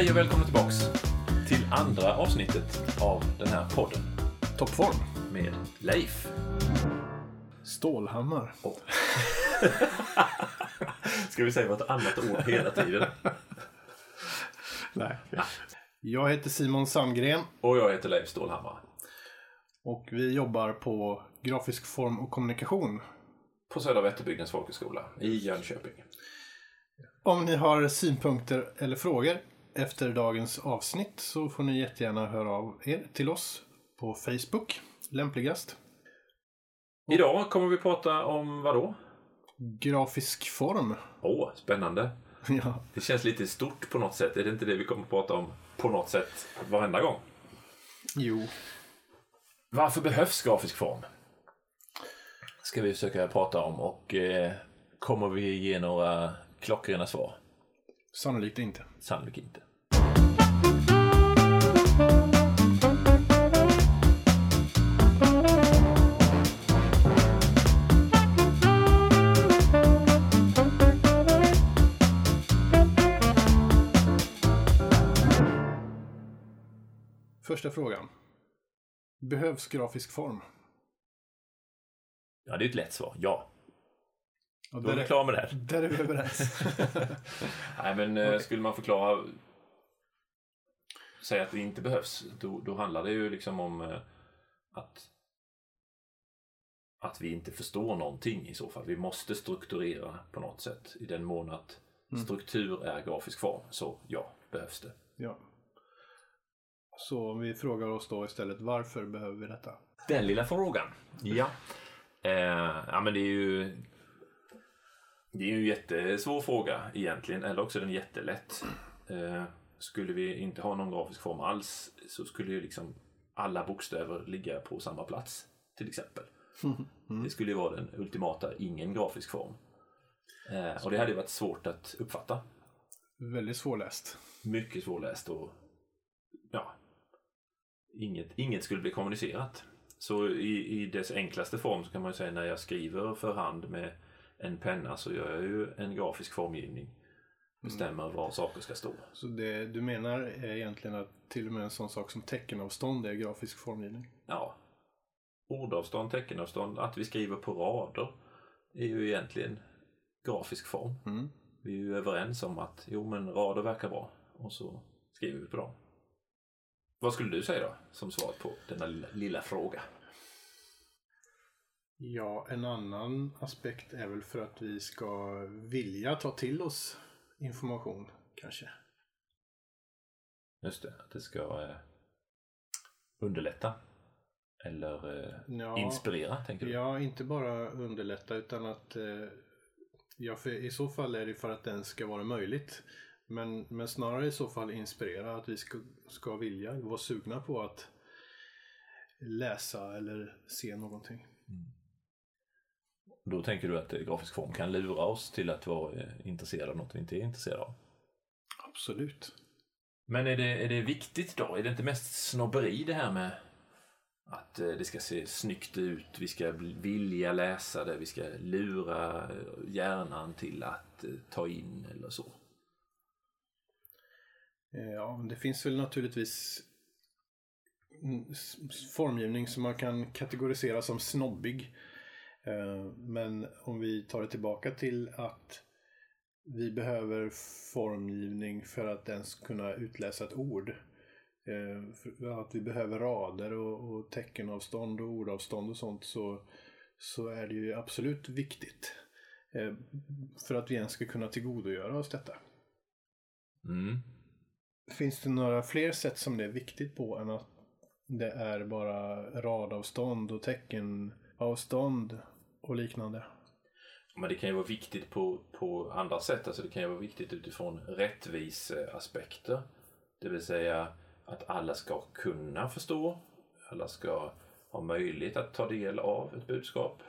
Hej och välkomna tillbaks till andra avsnittet av den här podden Toppform. med Leif. Stålhammar. Ska vi säga något annat ord hela tiden? Nej. Jag heter Simon Sandgren Och jag heter Leif Stålhammar. och vi jobbar på grafisk form och kommunikation. På Södra Vätterbygdens folkhögskola i Jönköping. Om ni har synpunkter eller frågor efter dagens avsnitt så får ni jättegärna höra av er till oss på Facebook, lämpligast. Idag kommer vi prata om vad då? Grafisk form. Åh, spännande. Ja, Det känns lite stort på något sätt. Är det inte det vi kommer att prata om på något sätt varenda gång? jo. Varför behövs grafisk form? Ska vi försöka prata om och eh, kommer vi ge några klockrena svar? Sannolikt inte. Sannolikt inte. Första frågan. Behövs grafisk form? Ja, det är ett lätt svar. Ja. Och Då är vi klara med det här. där är vi överens. Nej, men eh, skulle man förklara säga att det inte behövs, då, då handlar det ju liksom om eh, att att vi inte förstår någonting i så fall. Vi måste strukturera på något sätt i den mån att struktur är grafisk form. Så ja, behövs det. ja. Så vi frågar oss då istället varför behöver vi detta? Den lilla frågan. Ja. Eh, ja men det är ju Det är ju en jättesvår fråga egentligen, eller också är den jättelätt. Eh, skulle vi inte ha någon grafisk form alls så skulle ju liksom alla bokstäver ligga på samma plats, till exempel. Det skulle ju vara den ultimata ingen grafisk form. Eh, och det hade ju varit svårt att uppfatta. Väldigt svårläst. Mycket svårläst och ja, inget, inget skulle bli kommunicerat. Så i, i dess enklaste form så kan man ju säga när jag skriver för hand med en penna så gör jag ju en grafisk formgivning. Bestämmer var saker ska stå. Så det du menar är egentligen att till och med en sån sak som teckenavstånd är grafisk formgivning? Ja, ordavstånd, teckenavstånd, att vi skriver på rader är ju egentligen grafisk form. Mm. Vi är ju överens om att jo men rader verkar bra och så skriver vi på dem. Vad skulle du säga då som svar på denna lilla, lilla fråga? Ja, en annan aspekt är väl för att vi ska vilja ta till oss information kanske. Just det, att det ska eh, underlätta eller eh, Ja. inspirera, tänker du? Ja, inte bara underlätta utan att eh, ja, för i så fall är det för att den ska vara möjligt. Men, men snarare i så fall inspirera att vi ska, ska vilja vara sugna på att läsa eller se någonting. Då tänker du att grafisk form kan lura oss till att vara eh, intresserade av något vi inte är intresserade av? Absolut. Men är det, är det viktigt då? Är det inte mest snobberi det här med att eh, det ska se snyggt ut, vi ska vilja läsa det, vi ska lura eh, hjärnan till att ta in eller så? Eh, ja, men det finns väl naturligtvis mm, formgivning som man kan kategorisera som snobbig. Eh, men om vi tar det tillbaka till att vi behöver formgivning för att ens kunna utläsa ett ord. Eh, att vi behöver rader och, teckenavstånd och ordavstånd och sånt så, så är det ju absolut viktigt. För att vi ens ska kunna tillgodogöra oss detta. Mm. Finns det några fler sätt som det är viktigt på än att det är bara radavstånd och teckenavstånd och liknande? Men det kan ju vara viktigt på, på andra sätt. Alltså det kan ju vara viktigt utifrån rättviseaspekter. Det vill säga att alla ska kunna förstå. Alla ska ha möjlighet att ta del av ett budskap.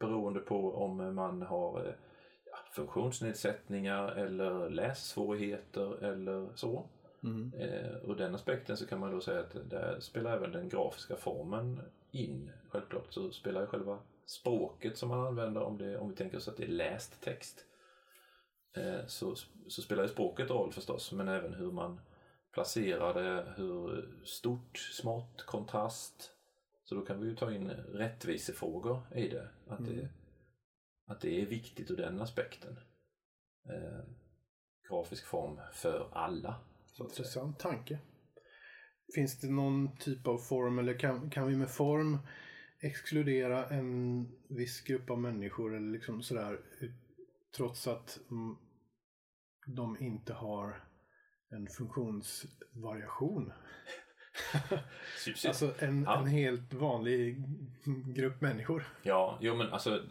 Beroende på om man har ja, funktionsnedsättningar eller lässvårigheter eller så. Mm. Eh, den aspekten så kan man då säga att där spelar även den grafiska formen in. Självklart så spelar själva språket som man använder om, det, om vi tänker oss att det är läst text. eh, så, så spelar ju språket roll förstås, men även hur man placerar det, hur stort, smått, kontrast. Så då kan vi ju ta in rättvisefrågor i det. Att, Mm. det, att det är viktigt ur den aspekten. Eh, grafisk form för alla. Intressant tanke. Finns det någon typ av form eller kan, kan vi med form exkludera en viss grupp av människor eller liksom sådär trots att de inte har en funktionsvariation? Sup- Alltså en, Ja. en helt vanlig grupp människor. Ja, jo men alltså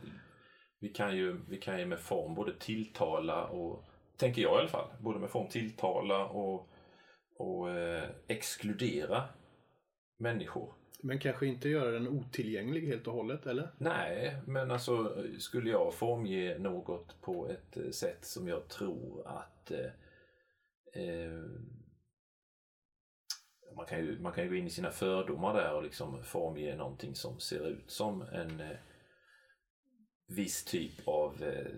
vi kan ju, vi kan ju med form både tilltala och, tänker jag i alla fall, både med form tilltala och, och eh, exkludera människor. Men kanske inte göra den otillgänglig helt och hållet, eller? Nej, men alltså skulle jag formge något på ett eh, sätt som jag tror att eh, eh, man, kan ju, man kan ju gå in i sina fördomar där och liksom formge någonting som ser ut som en eh, viss typ av eh,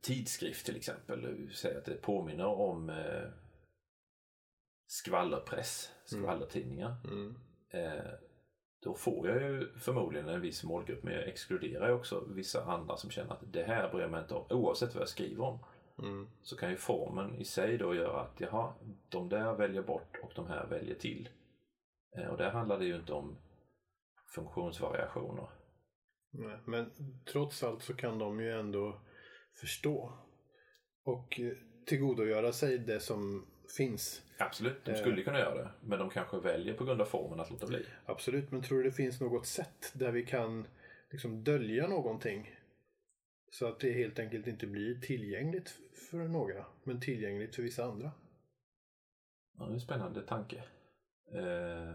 tidskrift till exempel. Säg att det påminner om eh, skvallerpress, skvallertidningar. Mm. Eh, då får jag ju förmodligen en viss målgrupp men jag exkluderar ju också vissa andra som känner att det här bryr jag mig inte om oavsett vad jag skriver om. Mm. Så kan ju formen i sig då göra att jaha, de där väljer bort och de här väljer till. Eh, och där handlar det ju inte om funktionsvariationer. Nej, men trots allt så kan de ju ändå förstå och eh, tillgodogöra sig det som finns. Absolut, de skulle kunna göra det men de kanske väljer på grund av formen att låta bli. Absolut, men tror du det finns något sätt där vi kan liksom dölja någonting? Så att det helt enkelt inte blir tillgängligt för några, men tillgängligt för vissa andra. Ja, det är en spännande tanke. Eh,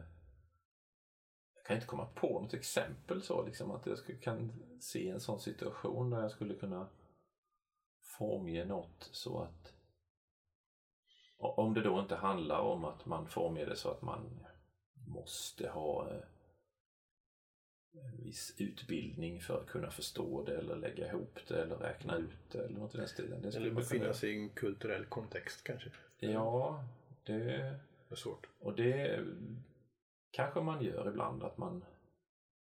jag kan inte komma på något exempel så liksom att jag skulle, kan se en sån situation där jag skulle kunna formge något så att om det då inte handlar om att man formger det så att man måste ha eh, en viss utbildning för att kunna förstå det eller lägga ihop det eller räkna ut det eller något i den stilen. Det Eller kunna befinna sig i en kulturell kontext kanske. Ja, det Det är svårt. och det kanske man gör ibland, att man,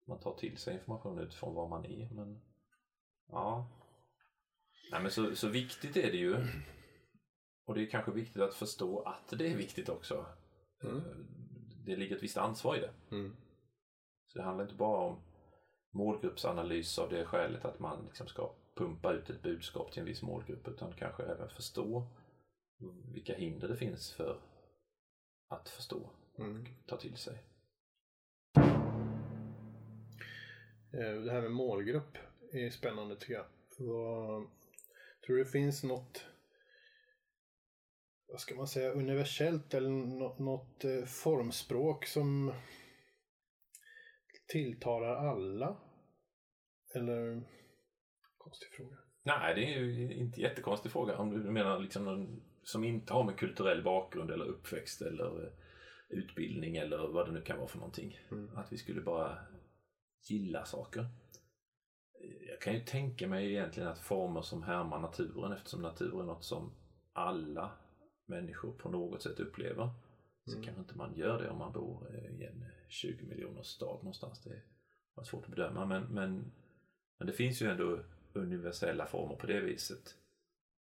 man tar till sig information utifrån var man är. Men ja, Nej, men så, så viktigt är det ju. Och det är kanske viktigt att förstå att det är viktigt också. Mm. Eh, Det ligger ett visst ansvar i det. Mm. Så det handlar inte bara om målgruppsanalys av det skälet att man liksom ska pumpa ut ett budskap till en viss målgrupp utan kanske även förstå vilka hinder det finns för att förstå Mm. ta till sig. Eh, Det här med målgrupp är spännande tycker jag. Vad, tror du det finns något vad ska man säga, universellt eller nå- något eh, formspråk som tilltalar alla? Eller, konstig fråga. Nej, det är ju inte jättekonstig fråga. Om du menar liksom någon som inte har med kulturell bakgrund eller uppväxt eller eh, utbildning eller vad det nu kan vara för någonting. Mm. Att vi skulle bara gilla saker. Jag kan ju tänka mig egentligen att former som härmar naturen eftersom natur är något som alla människor på något sätt upplever. Så Mm. kanske inte man gör det om man bor eh, i en 20 miljoners stad någonstans. Det var svårt att bedöma men, men, men det finns ju ändå universella former på det viset.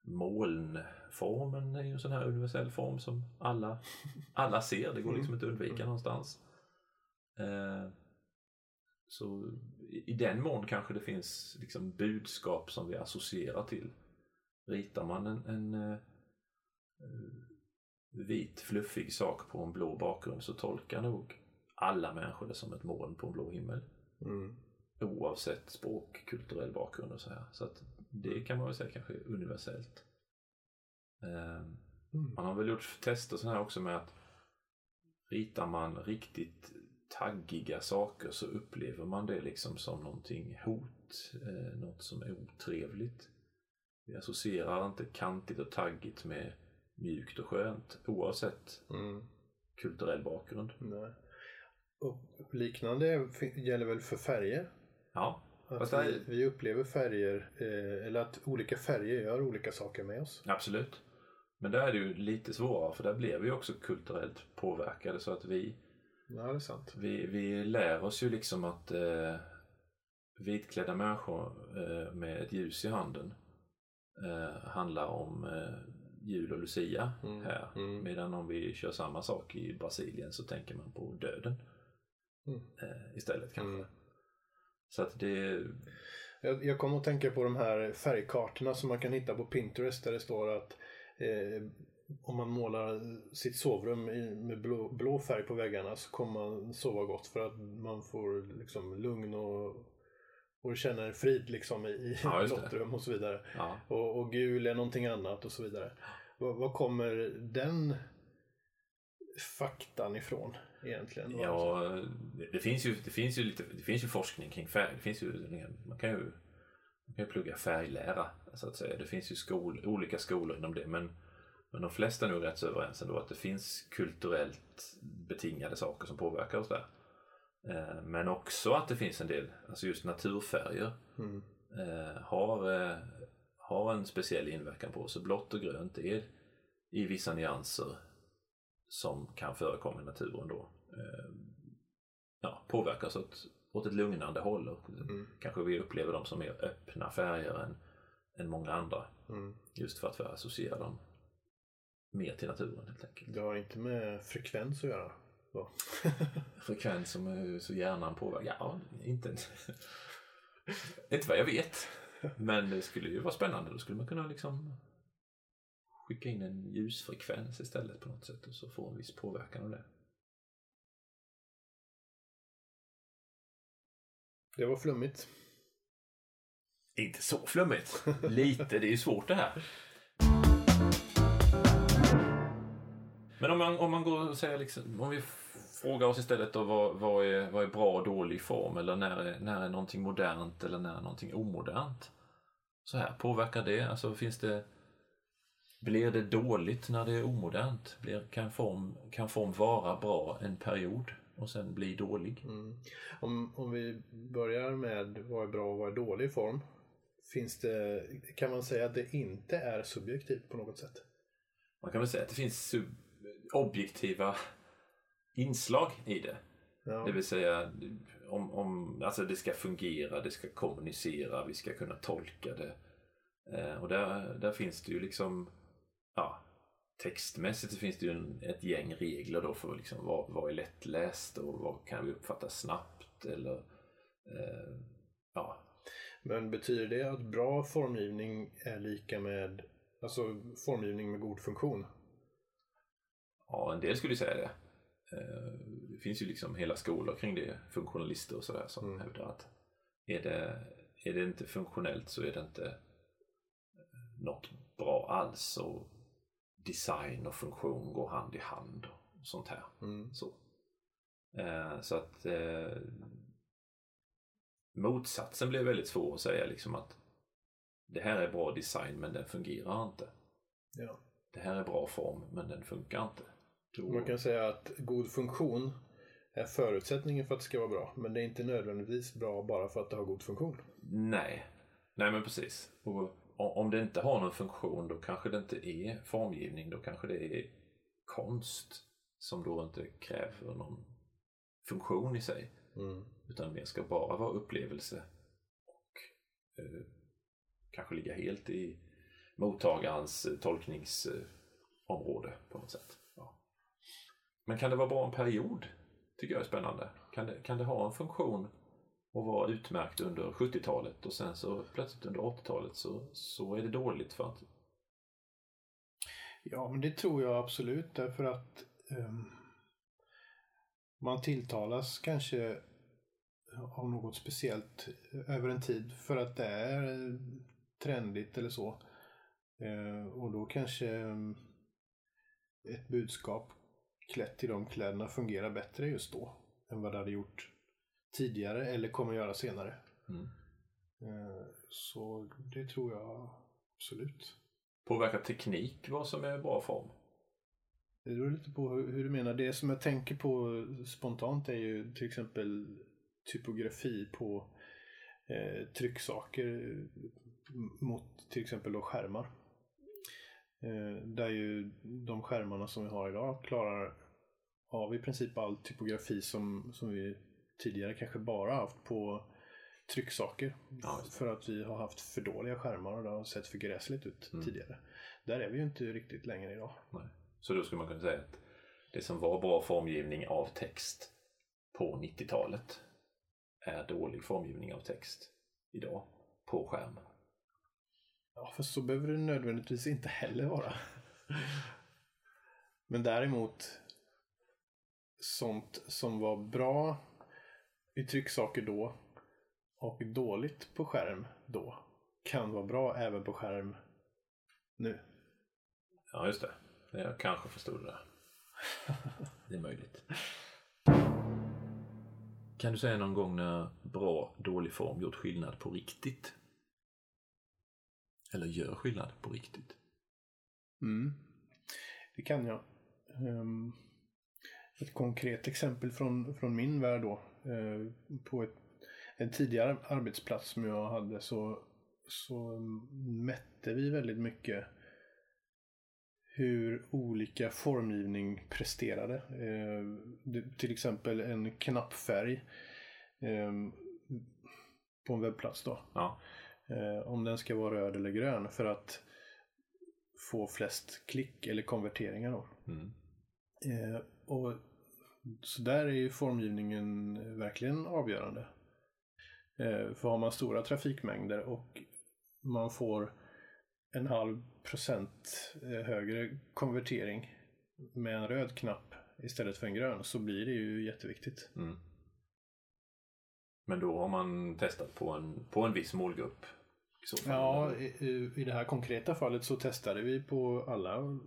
Molnformen är ju en sån här universell form som alla, alla ser. Det går liksom inte att undvika någonstans. Eh, så i i den mån kanske det finns liksom budskap som vi associerar till. Ritar man en, en eh, eh, vit fluffig sak på en blå bakgrund så tolkar nog alla människor det som ett moln på en blå himmel. Mm. Oavsett språk, kulturell bakgrund och så här. Så att det kan man väl säga kanske är universellt. Eh, Mm. man har väl gjort tester sådana här också med att ritar man riktigt taggiga saker så upplever man det liksom som någonting hot, eh, något som är otrevligt. Vi associerar inte kantigt och taggigt med mjukt och skönt oavsett Mm. kulturell bakgrund. Nej. Och liknande gäller väl för färger? Ja, Att vi, vi upplever färger, eh, eller att olika färger gör olika saker med oss. Absolut. Men där är det ju lite svårare för där blir vi också kulturellt påverkade så att vi, Ja, det är sant. vi, vi lär oss ju liksom att eh, vitklädda människor eh, med ett ljus i handen eh, handlar om eh, jul och lucia Mm, här. mm. Medan om vi kör samma sak i Brasilien så tänker man på döden Mm. eh, istället kanske. Mm. Så att det, Jag, jag kommer att tänka på de här färgkartorna som man kan hitta på Pinterest där det står att eh, om man målar sitt sovrum med blå, blå färg på väggarna så kommer man sova gott för att man får liksom lugn och, och känner frid liksom i, Ja, lottrum och så vidare. ja. Och, och gul är någonting annat och så vidare. Vad, vad kommer den faktan ifrån egentligen? Ja, det, det, finns ju, det, finns ju lite, det finns ju forskning kring färg. Det finns ju, man kan ju, man kan plugga färglära så att säga. Det finns ju skol, olika skolor inom det. Men, men de flesta är nog rätt så överens ändå att det finns kulturellt betingade saker som påverkar oss där. Eh, Men också att det finns en del, alltså just naturfärger Mm. eh, har, eh, har en speciell inverkan på oss. Så blått och grönt är i vissa nyanser som kan förekomma i naturen då ja, påverkas åt, åt ett lugnande håll. Och Mm. Kanske vi upplever dem som mer öppna färger än, än många andra. Mm. Just för att vi associerar dem mer till naturen helt enkelt. Det har inte med frekvens att göra. Så. Frekvens som är så hjärnan påverkar? Ja, inte, inte vad jag vet. Men det skulle ju vara spännande. Då skulle man kunna liksom skicka in en ljusfrekvens istället på något sätt och så få en viss påverkan av det. Det var flummigt. Inte så flummigt. Lite, det är ju svårt det här. Men om man, om man går och säger liksom, om vi f- frågar oss istället då vad, vad, är, vad är bra och dålig form eller när är, när är någonting modernt eller när är någonting omodernt? Så här, påverkar det? Alltså finns det blir det dåligt när det är omodernt? Blir, kan, form, kan form vara bra en period och sen bli dålig? Mm. Om, om vi börjar med vad är bra och vad är dålig form. Finns det, kan man säga att det inte är subjektivt på något sätt? Man kan väl säga att det finns objektiva inslag i det. Ja. Det vill säga om, om alltså det ska fungera, det ska kommunicera, vi ska kunna tolka det. Eh, och där, där finns det ju liksom, ja, textmässigt finns det ju en, ett gäng regler då för liksom vad, vad är lättläst och vad kan vi uppfatta snabbt eller eh, ja, Men betyder det att bra formgivning är lika med alltså formgivning med god funktion? Ja, en del skulle säga det. Eh, Det finns ju liksom hela skolor kring det, funktionalister och sådär som Mm. hävdar att är det, är det inte funktionellt så är det inte eh, något bra alls och design och funktion går hand i hand och sånt här. Mm. Så, eh, så att eh, motsatsen blir väldigt svår att säga liksom att det här är bra design men den fungerar inte. Ja. Det här är bra form men den funkar inte. Då, Man kan säga att god funktion är förutsättningen för att det ska vara bra. Men det är inte nödvändigtvis bra bara för att det har god funktion. Nej, nej men precis. Och om det inte har någon funktion då kanske det inte är formgivning. Då kanske det är konst som då inte kräver någon funktion i sig. Mm. Utan mer ska bara vara upplevelse och eh, kanske ligga helt i mottagarens eh, tolkningsområde på något sätt. Men kan det vara bra en period? Tycker jag är spännande. Kan det, kan det ha en funktion och vara utmärkt under 70-talet och sen så plötsligt under 80-talet så, så är det dåligt för att Ja, men det tror jag absolut därför att um, man tilltalas kanske av något speciellt över en tid för att det är trendigt eller så. Eh, och då kanske ehm, ett budskap klätt i de kläderna fungerar bättre just då än vad det hade gjort tidigare eller kommer göra senare. mm, Eh, så det tror jag absolut. påverkar teknik vad som är bra form. Det beror lite på hur, hur du menar. Det som jag tänker på spontant är ju till exempel typografi på eh, trycksaker mot till exempel då skärmar. Eh, där ju de skärmarna som vi har idag klarar av i princip all typografi som, som vi tidigare kanske bara haft på trycksaker. Ja, för att vi har haft för dåliga skärmar och det har sett för gräsligt ut Mm. tidigare. Där är vi ju inte riktigt längre idag. Nej. Så då skulle man kunna säga att det som var bra formgivning av text på 90-talet är dålig formgivning av text idag på skärm. Ja, för så behöver det nödvändigtvis inte heller vara. Men däremot sånt som var bra i trycksaker då och dåligt på skärm då kan vara bra även på skärm nu. Ja, just det. Jag kanske förstod det där. Det är möjligt. Kan du säga någon gång när bra, dålig form gjort skillnad på riktigt? Eller gör skillnad på riktigt? Mm. Det kan jag. Ehm, ett konkret exempel från, från min värld då. eh, på ett, en tidigare arbetsplats som jag hade så, så mätte vi väldigt mycket hur olika formgivning presterade. Eh, det- till exempel en knappfärg eh, på en webbplats då. Ja, Eh, om den ska vara röd eller grön för att få flest klick eller konverteringar. Då. mm. Eh, och så där är ju formgivningen verkligen avgörande. Eh, för har man stora trafikmängder och man får en halv procent eh, högre konvertering med en röd knapp istället för en grön så blir det ju jätteviktigt. Mm. Men då har man testat på en, på en viss målgrupp. I. Ja, i, i- det här konkreta fallet så testade vi på alla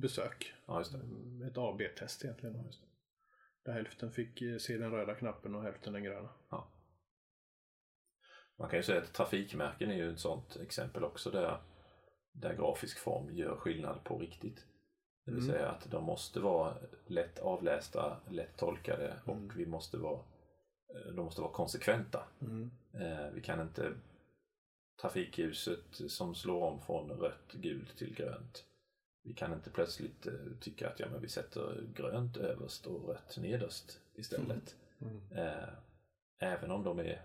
besök. ja det. Ett A-B-test egentligen. Där hälften fick eh, se den röda knappen och hälften den gröna. Ja. Man kan ju säga att trafikmärken är ju ett sånt exempel också där, där grafisk form gör skillnad på riktigt. Det vill Mm. säga att de måste vara lätt avlästa, lätt tolkade och Mm. vi måste vara, de måste vara konsekventa. Mm. Eh, Vi kan inte trafikljuset som slår om från rött, gult till grönt. Vi kan inte plötsligt eh, tycka att ja, men vi sätter grönt överst och rött nederst istället. Mm. Eh, även om de är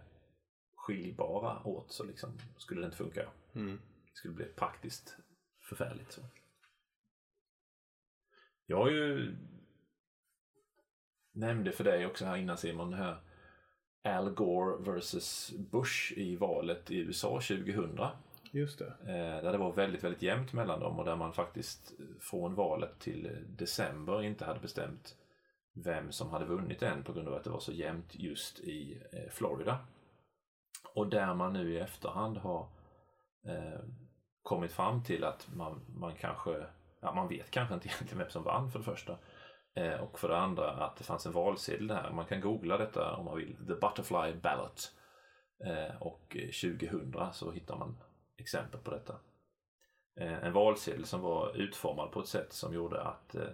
skiljbara åt så liksom skulle det inte funka. Mm. Det skulle bli praktiskt förfärligt. Så. Jag har ju nämnde för dig också här innan Simon, här Al Gore versus Bush i valet i USA 2000. Just det. Eh, där det var väldigt, väldigt jämnt mellan dem och där man faktiskt från valet till december inte hade bestämt vem som hade vunnit än på grund av att det var så jämnt just i eh, Florida. Och där man nu i efterhand har eh, kommit fram till att man, man kanske, ja man vet kanske inte egentligen vem som vann för det första. Eh, och för det andra att det fanns en valsedel där. Man kan googla detta om man vill. The Butterfly Ballot. Eh, och eh, 2000 så hittar man exempel på detta. Eh, en valsedel som var utformad på ett sätt som gjorde att eh,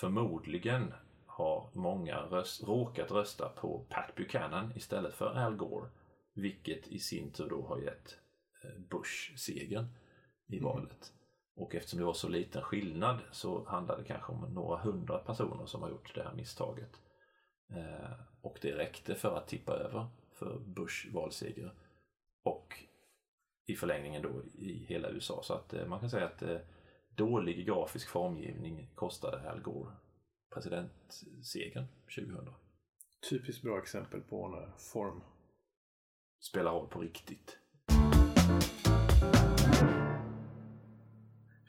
förmodligen har många röst, råkat rösta på Pat Buchanan istället för Al Gore. Vilket i sin tur då har gett eh, Bush segern i Mm. Och eftersom det var så liten skillnad så handlar det kanske om några hundra personer som har gjort det här misstaget. Eh, och det räckte för att tippa över för Bush valseger. Och i förlängningen då i hela USA. Så att eh, man kan säga att eh, dålig grafisk formgivning kostade Al Gore presidentsegern 2000. Typiskt bra exempel på när form. Spelar roll på riktigt.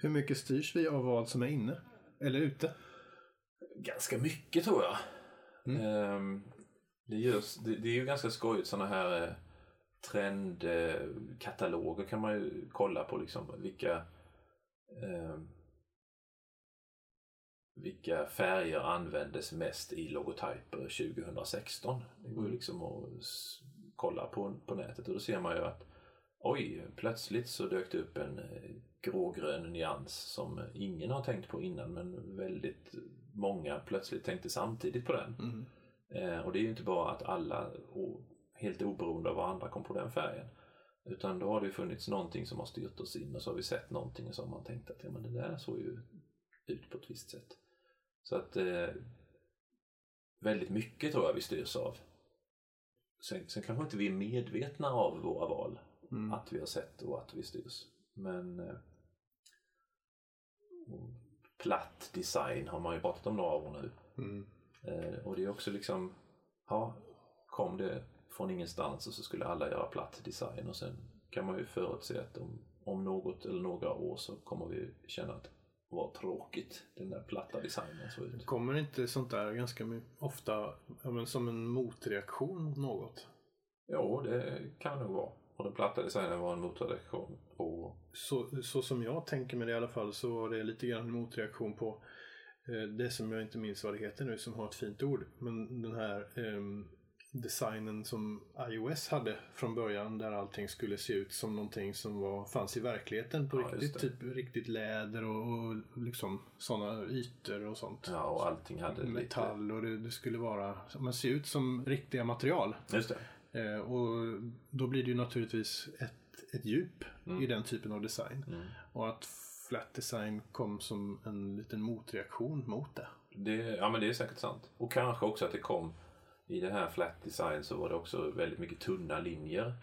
Hur mycket styrs vi av vad som är inne? Eller ute? Ganska mycket tror jag. Mm. Ehm, det, görs, det, det är ju ganska skojigt sådana här eh, trendkataloger kan man ju kolla på liksom vilka ehm, vilka färger användes mest i logotyper 2016. Det går ju liksom att kolla på, på nätet och då ser man ju att oj, plötsligt så dök det upp en eh, grågrön nyans som ingen har tänkt på innan men väldigt många plötsligt tänkte samtidigt på den. Mm. Eh, och det är ju inte bara att alla helt oberoende av vad andra kom på den färgen. Utan då har det ju funnits någonting som har styrt oss in och så har vi sett någonting och så har man tänkt att ja, men det där såg ju ut på ett visst sätt. Så att eh, väldigt mycket tror jag vi styrs av. Sen, sen kanske inte vi är medvetna av våra val, Mm. att vi har sett och att vi styrs. Men eh, platt design har man ju pratat om några år nu. Mm. Eh, och det är också liksom, ja, kom det från ingenstans och så skulle alla göra platt design och sen kan man ju förutse att om, om något eller några år så kommer vi känna att vad tråkigt den där platta designen såg ut. Kommer inte sånt där ganska ofta ja, men som en motreaktion mot något? Jo, det kan nog vara. Och den platta designen var en motreaktion på, Så, så som jag tänker mig det i alla fall så var det lite grann en motreaktion på eh, det som jag inte minns vad det heter nu som har ett fint ord. Men den här ehm, designen som iOS hade från början där allting skulle se ut som någonting som var, fanns i verkligheten på Ja, riktigt. Typ riktigt läder och, och liksom sådana ytor och sånt. ja och allting hade lite... Metall och det, det skulle vara, men se ut som riktiga material. Just det. Eh, och då blir det ju naturligtvis ett, ett djup Mm. i den typen av design. Mm. Och att flat design kom som en liten motreaktion mot det. det. Ja men det är säkert sant. Och kanske också att det kom i det här flat design så var det också väldigt mycket tunna linjer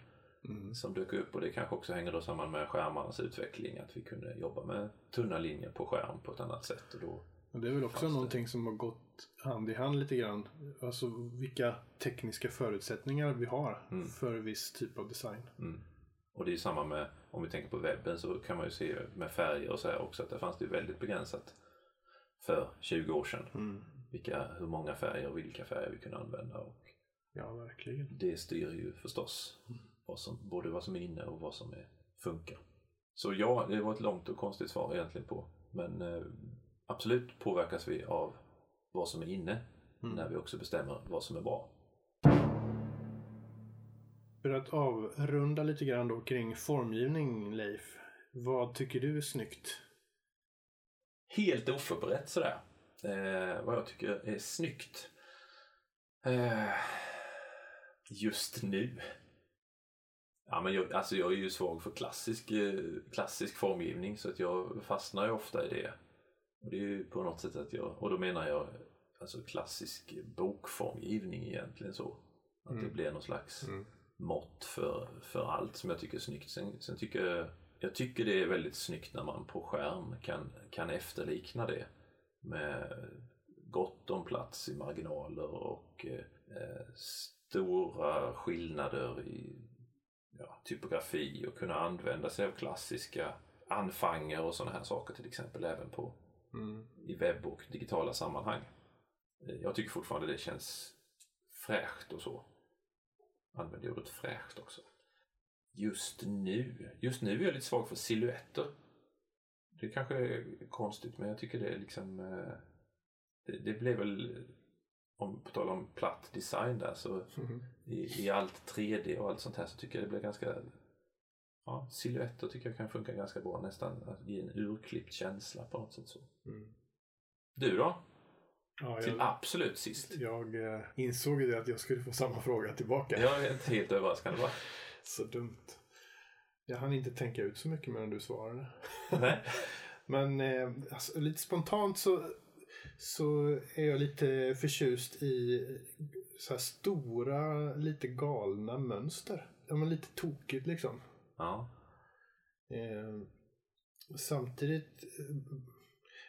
Mm. som dök upp och det kanske också hänger då samman med skärmarnas utveckling att vi kunde jobba med tunna linjer på skärm på ett annat sätt och då Det är väl också Fanns det. någonting som har gått hand i hand lite grann. Alltså vilka tekniska förutsättningar vi har Mm. för viss typ av design. Mm. Och det är samma med, om vi tänker på webben så kan man ju se med färger och så här också att det fanns det väldigt begränsat för 20 år sedan. Mm. Vilka, hur många färger och vilka färger vi kunde använda. Och Ja, verkligen. det styr ju förstås vad som, både vad som är inne och vad som är, funkar. Så ja, det var ett långt och konstigt svar egentligen på. Men eh, absolut påverkas vi av vad som är inne Mm. när vi också bestämmer vad som är bra. För att avrunda lite grann då kring formgivning, Leif. Vad tycker du är snyggt? helt oförberett sådär. Eh, vad jag tycker är snyggt. Eh, just nu. Ja, men jag, alltså jag är ju svag för klassisk, eh, klassisk formgivning så att jag fastnar ju ofta i det. Och det är ju på något sätt att jag, och då menar jag alltså klassisk bokformgivning egentligen så. Att det Mm. blir någon slags Mm. mått för, för allt som jag tycker är snyggt. Sen, sen tycker jag, jag tycker det är väldigt snyggt när man på skärm kan, kan efterlikna det med gott om plats i marginaler och eh, stora skillnader i ja, typografi och kunna använda sig av klassiska anfanger och sådana här saker till exempel även på Mm. i webb och digitala sammanhang. Eh, Jag tycker fortfarande det känns fräscht och så. Använder ordet fräscht också. Just nu, just nu är jag lite svag för silhuetter. Det kanske är konstigt men jag tycker det är liksom eh, det, det blev väl om på tal om platt design där så Mhm. i, i allt 3D och allt sånt här så tycker jag det blir ganska ja, silhuetter tycker jag kan funka ganska bra nästan att ge en urklippt känsla på något sätt så. Mm. Du då? Ja, Till jag, absolut sist. jag eh, insåg ju det att jag skulle få samma fråga tillbaka. Jag är inte helt överraskande va? Så dumt. Jag hann inte tänka ut så mycket medan du svarade. Nej. Men eh, alltså, lite spontant så, så är jag lite förtjust i så här stora, lite galna mönster. Ja, men lite tokigt liksom. Ja. Eh, samtidigt, eh,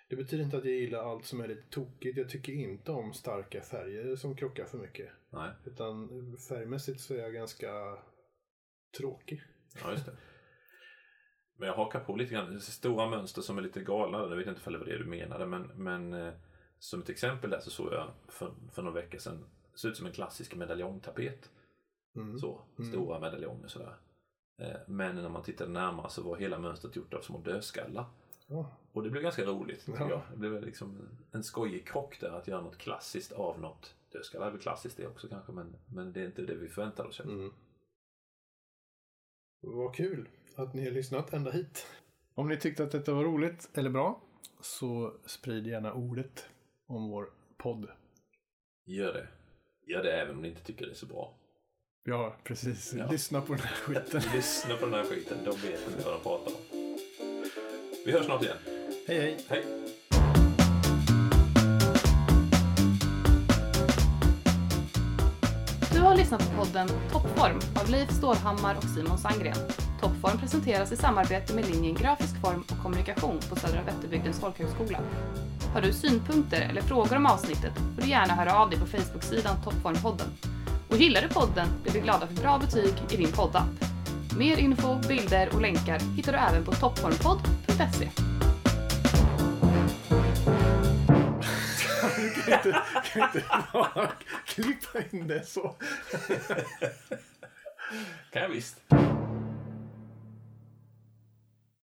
det betyder inte att jag gillar allt som är lite tokigt. Jag tycker inte om starka färger som krockar för mycket. Nej. Utan färgmässigt så är jag ganska tråkig. Ja, just det. Men jag hakar på lite grann. Stora mönster som är lite galna. Jag vet inte om det var det du menade. Men, men eh, som ett exempel där så såg jag för, för några veckor sedan. Det ser ut som en klassisk medaljongtapet. Mm. Så, Mm. stora medaljonger sådär. Eh, Men när man tittade närmare så var hela mönstret gjort av små dödskallar. Ja. Och det blev ganska roligt Ja. jag. Det blev liksom en skojig krock där att göra något klassiskt av något. Dödskallar är väl klassiskt det också kanske men, men det är inte det vi förväntar oss. Mm. Vad kul att ni har lyssnat ända hit. Om ni tyckte att detta var roligt eller bra så sprid gärna ordet om vår podd. Gör det. Gör det även om ni inte tycker det är så bra. Ja, precis. Ja. Lyssna på den här skiten. Lyssna på den här skiten, de vet inte vad de pratar om. Vi hörs snart igen. Hej, hej. Hej! Du har lyssnat på podden Toppform av Leif Stålhammar och Simon Sandgren. Toppform presenteras i samarbete med linjen Grafisk form och kommunikation på Södra Vätterbygdens folkhögskola. Har du synpunkter eller frågor om avsnittet får du gärna höra av dig på Facebook-sidan Toppformpodden. Och gillar du podden blir vi glada för bra betyg i din poddapp. Mer info, bilder och länkar hittar du även på toppformpodd.se. Kan inte, kan inte bara klippa in det så? Kan jag visst.